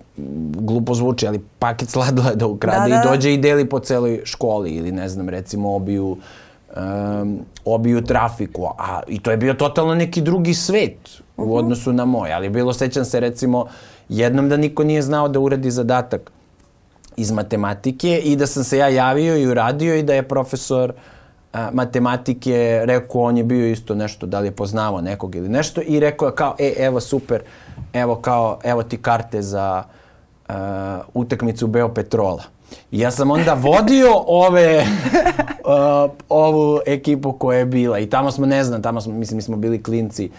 S2: glupo zvuči, ali paket sladoleda ukrade da, da. i dođe i deli po celoj školi ili ne znam, recimo obiju um, obiju trafiku, a i to je bio totalno neki drugi svet u uh mhm. -huh. odnosu na moj, ali bilo, sećam se recimo, jednom da niko nije znao da uradi zadatak iz matematike i da sam se ja javio i uradio i da je profesor a, matematike, rekao on je bio isto nešto, da li je poznavao nekog ili nešto i rekao je kao, e, evo super, evo kao, evo ti karte za uh, utakmicu Beopetrola. I ja sam onda vodio ove, uh, ovu ekipu koja je bila i tamo smo, ne znam, tamo smo, mislim, mi smo bili klinci,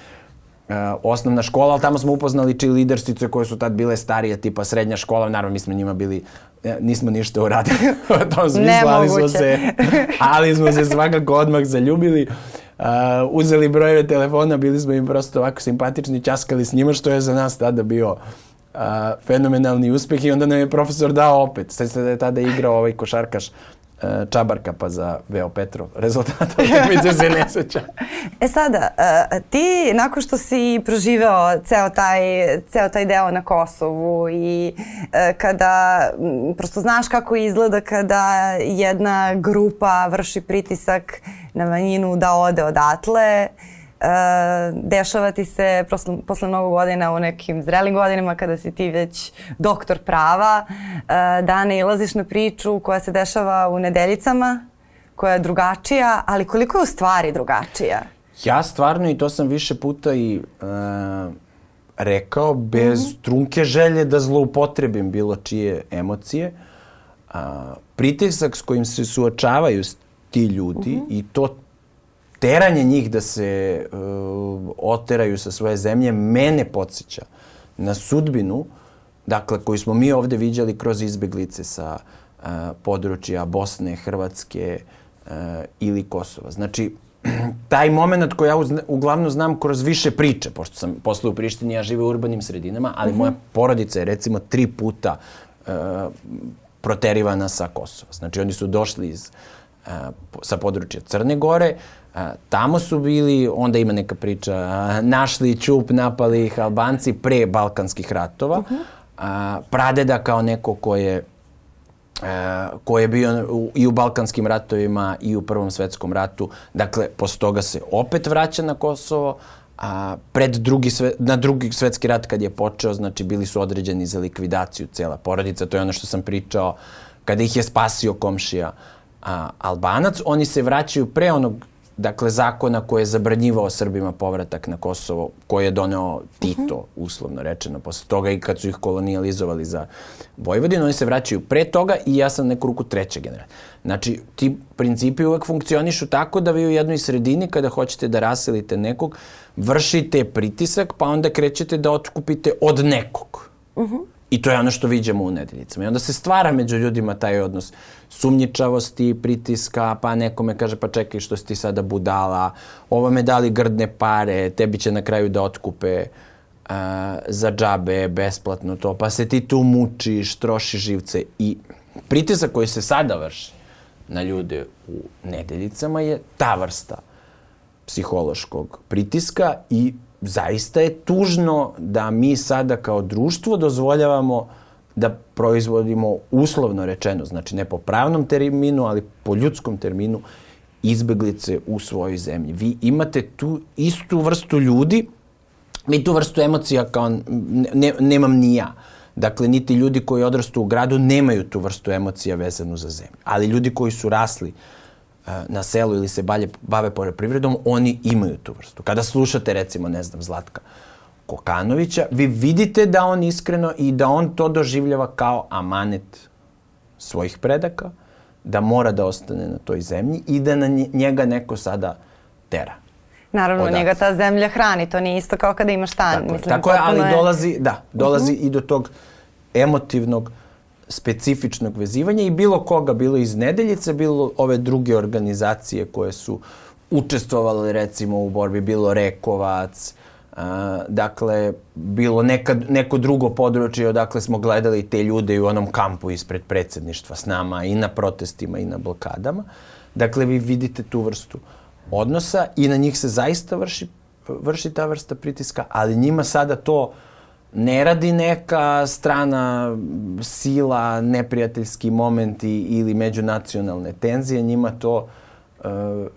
S2: uh, osnovna škola, ali tamo smo upoznali cheerleadersice koje su tad bile starije, tipa srednja škola, naravno mi smo njima bili, e, nismo ništa uradili u tom smislu, ali smo se, ali smo se svakako odmah zaljubili. Uzeli brojeve telefona, bili smo im prosto ovako simpatični, časkali s njima, što je za nas tada bio fenomenalni uspeh i onda nam je profesor dao opet. Sve se da je tada igrao ovaj košarkaš Čabarka pa za Veo Petrov. Rezultat utakmice se ne seća.
S1: E sada, uh, ti nakon što si proživeo ceo taj, ceo taj deo na Kosovu i uh, kada prosto znaš kako izgleda kada jedna grupa vrši pritisak na manjinu da ode odatle, Uh, dešava ti se posle, posle mnogo godina u nekim zrelim godinama kada si ti već doktor prava, uh, da ne ilaziš na priču koja se dešava u nedeljicama, koja je drugačija, ali koliko je u stvari drugačija?
S2: Ja stvarno, i to sam više puta i uh, rekao, bez mm -hmm. trunke želje da zloupotrebim bilo čije emocije, uh, pritisak s kojim se suočavaju ti ljudi mm -hmm. i to teranje njih da se uh, oteraju sa svoje zemlje mene podsjeća na sudbinu, dakle, koju smo mi ovde viđali kroz izbeglice sa uh, područja Bosne, Hrvatske uh, ili Kosova. Znači, taj moment koji ja uglavnom znam kroz više priče, pošto sam posle u Prištini, ja žive u urbanim sredinama, ali uh -huh. moja porodica je recimo tri puta uh, proterivana sa Kosova. Znači, oni su došli iz, uh, sa područja Crne Gore, A, tamo su bili, onda ima neka priča, a, našli čup, napali ih Albanci pre Balkanskih ratova. Uh -huh. a, pradeda kao neko ko je e, ko je bio u, i u Balkanskim ratovima i u Prvom svetskom ratu. Dakle, posle toga se opet vraća na Kosovo, a pred drugi sve, na drugi svetski rat kad je počeo, znači bili su određeni za likvidaciju cela porodica, to je ono što sam pričao, kada ih je spasio komšija a, Albanac, oni se vraćaju pre onog dakle, zakona koji je zabranjivao Srbima povratak na Kosovo, koji je doneo Tito, uslovno rečeno, posle toga i kad su ih kolonijalizovali za Vojvodinu, oni se vraćaju pre toga i ja sam neku ruku treća generacija. Znači, ti principi uvek funkcionišu tako da vi u jednoj sredini, kada hoćete da raselite nekog, vršite pritisak, pa onda krećete da otkupite od nekog. Uh -huh. I to je ono što viđamo u nedeljicama. I onda se stvara među ljudima taj odnos sumnjičavosti, pritiska, pa nekome kaže pa čekaj što si ti sada budala, ovo me dali grdne pare, tebi će na kraju da otkupe uh, za džabe, besplatno to, pa se ti tu mučiš, troši živce i pritisak koji se sada vrši na ljude u nedeljicama je ta vrsta psihološkog pritiska i zaista je tužno da mi sada kao društvo dozvoljavamo da proizvodimo uslovno rečeno, znači ne po pravnom terminu, ali po ljudskom terminu, izbeglice u svojoj zemlji. Vi imate tu istu vrstu ljudi, mi tu vrstu emocija kao ne, nemam ni ja. Dakle, niti ljudi koji odrastu u gradu nemaju tu vrstu emocija vezanu za zemlju. Ali ljudi koji su rasli uh, na selu ili se balje, bave poljoprivredom, oni imaju tu vrstu. Kada slušate, recimo, ne znam, Zlatka Kokanovića, vi vidite da on iskreno i da on to doživljava kao amanet svojih predaka, da mora da ostane na toj zemlji i da na njega neko sada tera.
S1: Naravno, Odac. njega ta zemlja hrani, to nije isto kao kada imaš stan.
S2: Tako, Mislim, tako je, ali dolazi, da, dolazi uh mhm. -huh. i do tog emotivnog uh, specifičnog vezivanja i bilo koga, bilo iz Nedeljice, bilo ove druge organizacije koje su učestvovale recimo u borbi, bilo Rekovac, a, dakle, bilo neka, neko drugo područje odakle smo gledali te ljude u onom kampu ispred predsedništva s nama i na protestima i na blokadama. Dakle, vi vidite tu vrstu odnosa i na njih se zaista vrši, vrši ta vrsta pritiska, ali njima sada to uh, ne radi neka strana sila, neprijateljski momenti ili međunacionalne tenzije, njima to, e,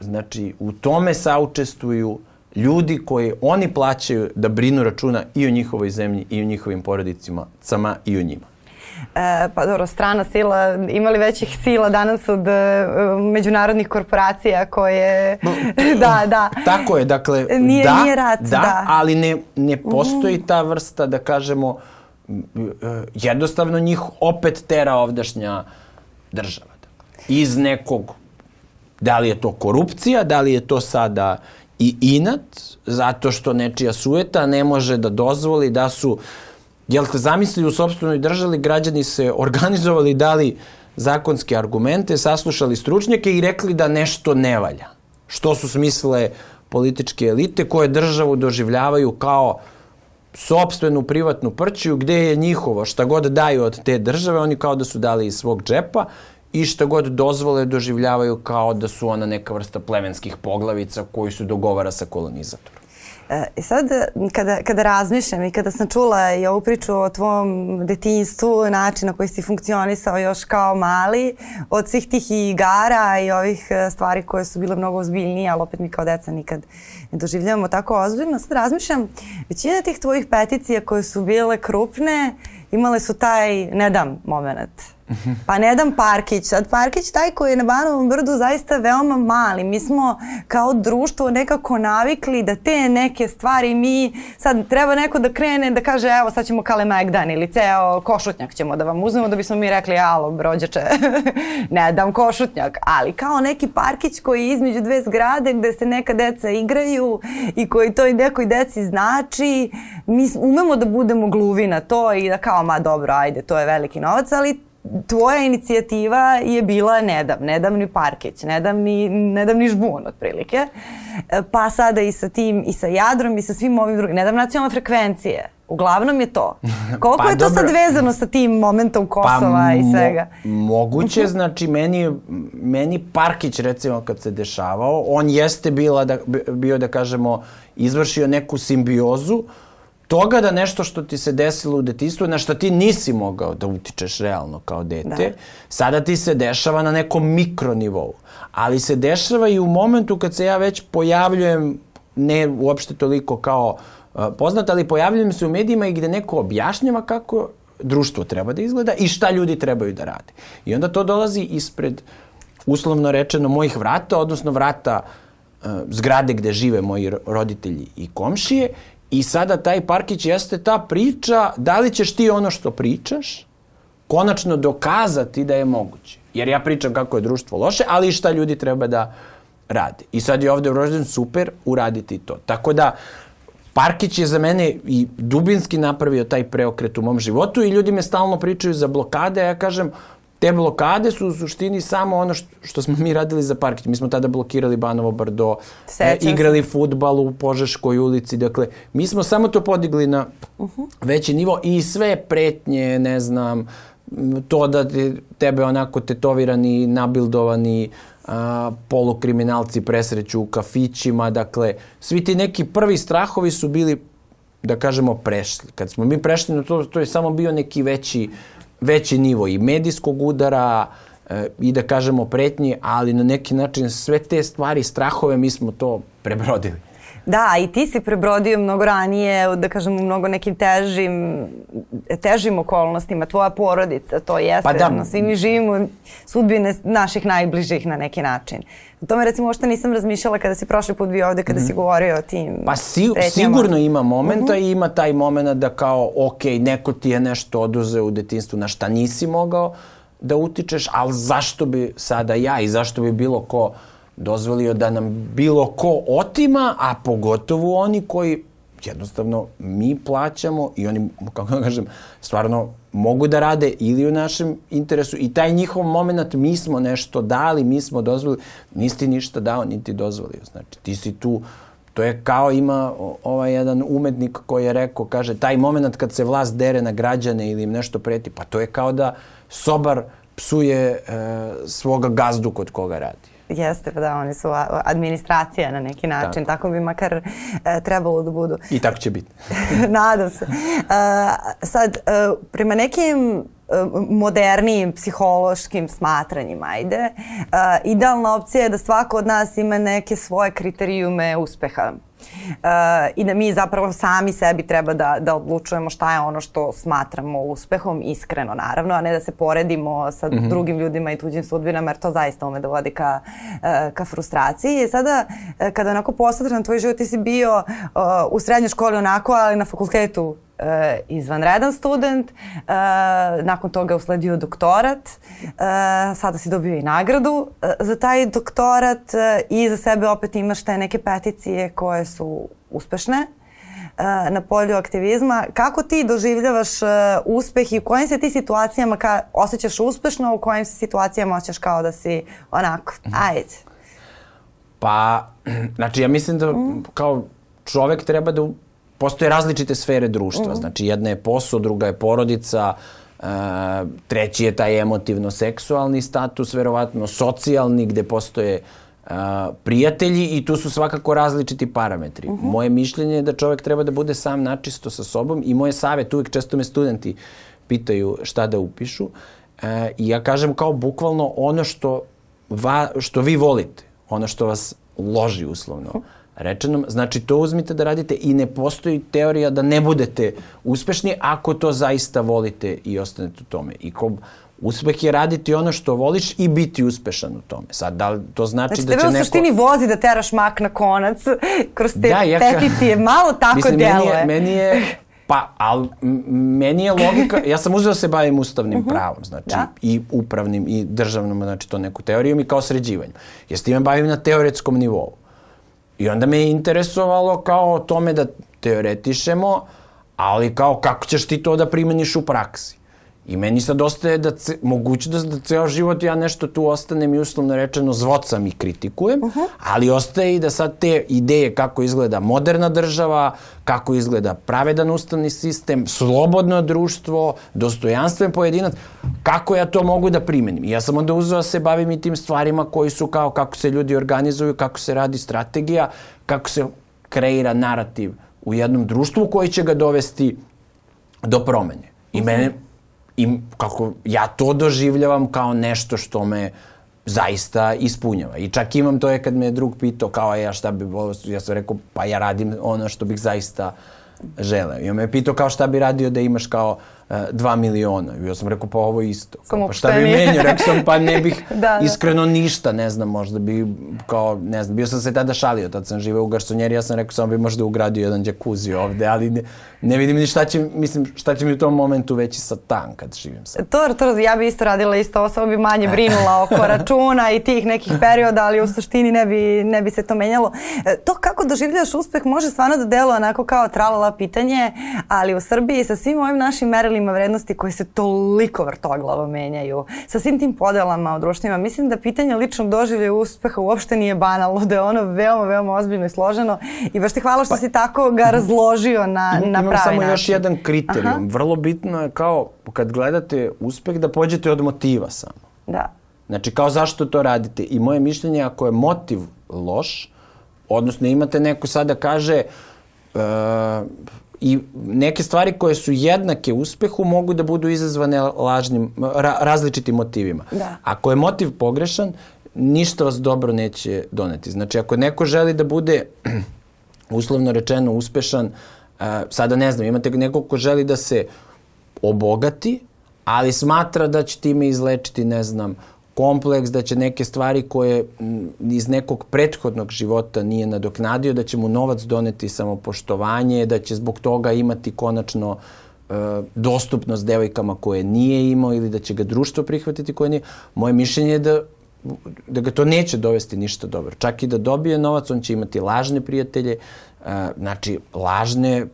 S2: znači, u tome saučestvuju ljudi koji oni plaćaju da brinu računa i o njihovoj zemlji i o njihovim porodicima, sama i o njima.
S1: E, pa dobro, strana sila, imali većih sila danas od e, međunarodnih korporacija koje... da, da.
S2: Tako je, dakle,
S1: nije,
S2: da,
S1: nije rat,
S2: da,
S1: da.
S2: ali ne, ne postoji ta vrsta, da kažemo, e, jednostavno njih opet tera ovdašnja država. Dakle. Iz nekog, da li je to korupcija, da li je to sada i inat, zato što nečija sueta ne može da dozvoli da su, jel te zamisli u sobstvenoj državi, građani se organizovali, dali zakonske argumente, saslušali stručnjake i rekli da nešto ne valja. Što su smisle političke elite koje državu doživljavaju kao sobstvenu privatnu prćiju gde je njihovo, šta god daju od te države, oni kao da su dali iz svog džepa i šta god dozvole doživljavaju kao da su ona neka vrsta plemenskih poglavica koji su dogovara sa kolonizatorom.
S1: E, sad, kada, kada razmišljam i kada sam čula i ovu priču o tvom detinjstvu, način na koji si funkcionisao još kao mali, od svih tih igara i ovih e, stvari koje su bile mnogo ozbiljnije, ali opet mi kao deca nikad ne doživljavamo tako ozbiljno. Sad razmišljam, većina tih tvojih peticija koje su bile krupne, imale su taj ne dam moment Pa ne dam Parkić. Sad Parkić taj koji je na Banovom brdu zaista veoma mali. Mi smo kao društvo nekako navikli da te neke stvari mi sad treba neko da krene da kaže evo sad ćemo Kale Megdan ili ceo košutnjak ćemo da vam uzmemo da bismo mi rekli alo brođače ne dam košutnjak. Ali kao neki Parkić koji je između dve zgrade gde se neka deca igraju i koji to i nekoj deci znači mi umemo da budemo gluvi na to i da kao ma dobro ajde to je veliki novac ali tvoja inicijativa je bila ne dam, ne dam ni parkeć, ne dam ni, ne dam ni žbun otprilike. E, pa sada i sa tim, i sa jadrom, i sa svim ovim drugim, ne dam nacionalne frekvencije. Uglavnom je to. Koliko pa, je to dobro. sad vezano sa tim momentom Kosova pa, i svega?
S2: Mo moguće, mhm. znači meni, meni Parkić recimo kad se dešavao, on jeste bila da, bio da kažemo izvršio neku simbiozu uh, toga da nešto što ti se desilo u detinstvu, na što ti nisi mogao da utičeš realno kao dete, da. sada ti se dešava na nekom mikronivou. Ali se dešava i u momentu kad se ja već pojavljujem, ne uopšte toliko kao uh, poznat, ali pojavljujem se u medijima i gde neko objašnjava kako društvo treba da izgleda i šta ljudi trebaju da rade. I onda to dolazi ispred, uslovno rečeno, mojih vrata, odnosno vrata uh, zgrade gde žive moji roditelji i komšije I sada taj Parkić jeste ta priča, da li ćeš ti ono što pričaš, konačno dokazati da je moguće. Jer ja pričam kako je društvo loše, ali i šta ljudi treba da rade. I sad je ovde urođen super uraditi to. Tako da, Parkić je za mene i dubinski napravio taj preokret u mom životu i ljudi me stalno pričaju za blokade, a ja kažem, te blokade su u suštini samo ono što, što smo mi radili za parkić. Mi smo tada blokirali Banovo Brdo, e, igrali futbal u Požeškoj ulici, dakle, mi smo samo to podigli na uh -huh. veći nivo i sve pretnje, ne znam, to da te, tebe onako tetovirani, nabildovani a, polukriminalci presreću u kafićima, dakle, svi ti neki prvi strahovi su bili, da kažemo, prešli. Kad smo mi prešli na to, to je samo bio neki veći veći nivo i medijskog udara e, i da kažemo pretnji, ali na neki način sve te stvari, strahove, mi smo to prebrodili.
S1: Da, i ti si prebrodio mnogo ranije, da kažem, u mnogo nekim težim, težim okolnostima. Tvoja porodica, to jeste. Pa da. Svi mi živimo sudbine naših najbližih na neki način. O tome recimo ošte nisam razmišljala kada si prošli put bio ovde, kada mm. si mhm. govorio o tim
S2: Pa si, sigurno ima momenta mm -hmm. i ima taj moment da kao, ok, neko ti je nešto oduzeo u detinstvu na šta nisi mogao da utičeš, ali zašto bi sada ja i zašto bi bilo ko dozvolio da nam bilo ko otima, a pogotovo oni koji jednostavno mi plaćamo i oni, kako da kažem, stvarno mogu da rade ili u našem interesu i taj njihov moment mi smo nešto dali, mi smo dozvolili, nisi ništa dao, niti dozvolio. Znači, ti si tu, to je kao ima ovaj jedan umetnik koji je rekao, kaže, taj moment kad se vlast dere na građane ili im nešto preti, pa to je kao da sobar psuje e, svoga gazdu kod koga radi.
S1: Jeste, pa da, oni su administracija na neki način, tako, tako bi makar e, trebalo da budu.
S2: I tako će biti.
S1: Nadam se. E, sad, e, prema nekim e, modernijim psihološkim smatranjima, ajde, uh, idealna opcija je da svako od nas ima neke svoje kriterijume uspeha. I da mi zapravo sami sebi treba da, da odlučujemo šta je ono što smatramo uspehom, iskreno naravno, a ne da se poredimo sa mm -hmm. drugim ljudima i tuđim sudbinama, jer to zaista ume da vodi ka, uh, ka frustraciji. I sada, uh, kada onako posmatraš na tvoj život, ti si bio uh, u srednjoj školi onako, ali na fakultetu e, izvanredan student, e, nakon toga je usledio doktorat, e, sada si dobio i nagradu za taj doktorat i za sebe opet imaš te neke peticije koje su uspešne na polju aktivizma. Kako ti doživljavaš uh, uspeh i u kojim se ti situacijama ka, osjećaš uspešno, u kojim se situacijama osjećaš kao da si onako, mhm. ajde?
S2: Pa, znači ja mislim da mm. kao čovek treba da postoje različite sfere društva. Mm. Znači, jedna je posao, druga je porodica, e, treći je taj emotivno-seksualni status, verovatno socijalni, gde postoje e, prijatelji i tu su svakako različiti parametri. Mm -hmm. Moje mišljenje je da čovek treba da bude sam načisto sa sobom i moje savjet, uvijek često me studenti pitaju šta da upišu e, i ja kažem kao bukvalno ono što, va, što vi volite, ono što vas loži uslovno. Mm rečenom. Znači, to uzmite da radite i ne postoji teorija da ne budete uspešni ako to zaista volite i ostanete u tome. I ko, uspeh je raditi ono što voliš i biti uspešan u tome. Sad, da li to znači, znači da će neko... Znači,
S1: tebe u suštini vozi da teraš mak na konac kroz te da, ja, peticije. Malo tako Mislim,
S2: deluje. Meni je, meni je Pa, ali meni je logika, ja sam uzeo da se bavim ustavnim uh mhm. -huh. pravom, znači da. i upravnim i državnom, znači to neku teorijom i kao sređivanjem. Ja s time bavim na teoretskom nivou. I onda me je interesovalo kao o tome da teoretišemo, ali kao kako ćeš ti to da primeniš u praksi. I meni sad ostaje da, ce, moguće da, da ceo život ja nešto tu ostanem i uslovno rečeno zvocam i kritikujem, uh -huh. ali ostaje i da sad te ideje kako izgleda moderna država, kako izgleda pravedan ustavni sistem, slobodno društvo, dostojanstven pojedinac, kako ja to mogu da primenim. I ja sam onda uzeo da se bavim i tim stvarima koji su kao kako se ljudi organizuju, kako se radi strategija, kako se kreira narativ u jednom društvu koji će ga dovesti do promene. I mene, I kako ja to doživljavam kao nešto što me zaista ispunjava. I čak imam to je kad me drug pitao kao ja šta bi volio, ja sam rekao pa ja radim ono što bih zaista želeo. I on me pitao kao šta bi radio da imaš kao 2 miliona. I ja sam rekao, pa ovo isto. Kao, pa šta bi menio? Rekao sam, pa ne bih da, da, iskreno ništa, ne znam, možda bi kao, ne znam, bio sam se tada šalio, tad sam živeo u garsonjeri, ja sam rekao, samo bi možda ugradio jedan džakuzi ovde, ali ne, ne vidim ni šta će, mislim, šta će mi u tom momentu veći satan kad živim sa.
S1: To, to, ja bi isto radila isto, samo bi manje brinula oko računa i tih nekih perioda, ali u suštini ne bi, ne bi se to menjalo. E, to kako doživljaš uspeh može stvarno da deluje onako kao tralala pitanje, ali u Srbiji sa svim ovim našim merelima modelima vrednosti koji se toliko vrtoglavo menjaju, sa svim tim podelama u društvima, mislim da pitanje ličnog doživlja uspeha uopšte nije banalno, da je ono veoma, veoma ozbiljno i složeno i baš ti hvala što pa, si tako ga razložio na, na pravi način.
S2: Samo još jedan kriterijum. Aha. Vrlo bitno je kao kad gledate uspeh da pođete od motiva samo.
S1: Da.
S2: Znači kao zašto to radite i moje mišljenje ako je motiv loš, odnosno imate neko sada kaže uh, i neke stvari koje su jednake uspehu mogu da budu izazvane lažnim, ra, različitim motivima.
S1: Da.
S2: Ako je motiv pogrešan, ništa vas dobro neće doneti. Znači, ako neko želi da bude, uslovno rečeno, uspešan, uh, sada ne znam, imate nekog ko želi da se obogati, ali smatra da će time izlečiti, ne znam, kompleks, da će neke stvari koje iz nekog prethodnog života nije nadoknadio, da će mu novac doneti samopoštovanje, da će zbog toga imati konačno e, dostupnost devojkama koje nije imao ili da će ga društvo prihvatiti koje nije. Moje mišljenje je da da ga to neće dovesti ništa dobro. Čak i da dobije novac, on će imati lažne prijatelje, e, znači lažne,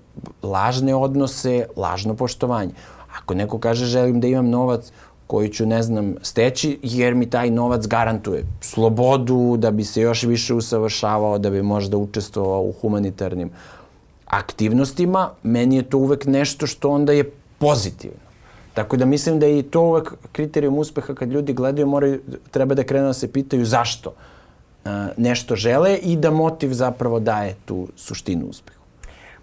S2: lažne odnose, lažno poštovanje. Ako neko kaže želim da imam novac, koju ću, ne znam, steći, jer mi taj novac garantuje slobodu, da bi se još više usavršavao, da bi možda učestvovao u humanitarnim aktivnostima, meni je to uvek nešto što onda je pozitivno. Tako da mislim da je i to uvek kriterijum uspeha kad ljudi gledaju, moraju, treba da krenu da se pitaju zašto nešto žele i da motiv zapravo daje tu suštinu uspeha.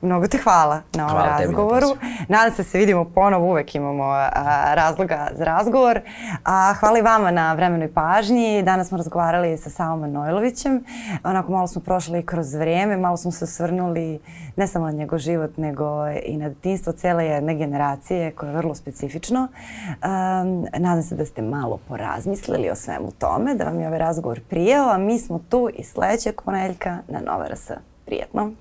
S1: Mnogo te hvala na ovom
S2: Hvala
S1: razgovoru. Nadam se da se vidimo ponovo, uvek imamo a, razloga za razgovor. A, hvala i vama na vremenoj pažnji. Danas smo razgovarali sa Savom Manojlovićem. Onako malo smo prošli kroz vrijeme, malo smo se osvrnuli ne samo na njegov život, nego i na detinstvo cele jedne generacije koje je vrlo specifično. Um, nadam se da ste malo porazmislili o svemu tome, da vam je ovaj razgovor prijao, a mi smo tu i sledećeg ponedeljka na Nova RS. Prijetno!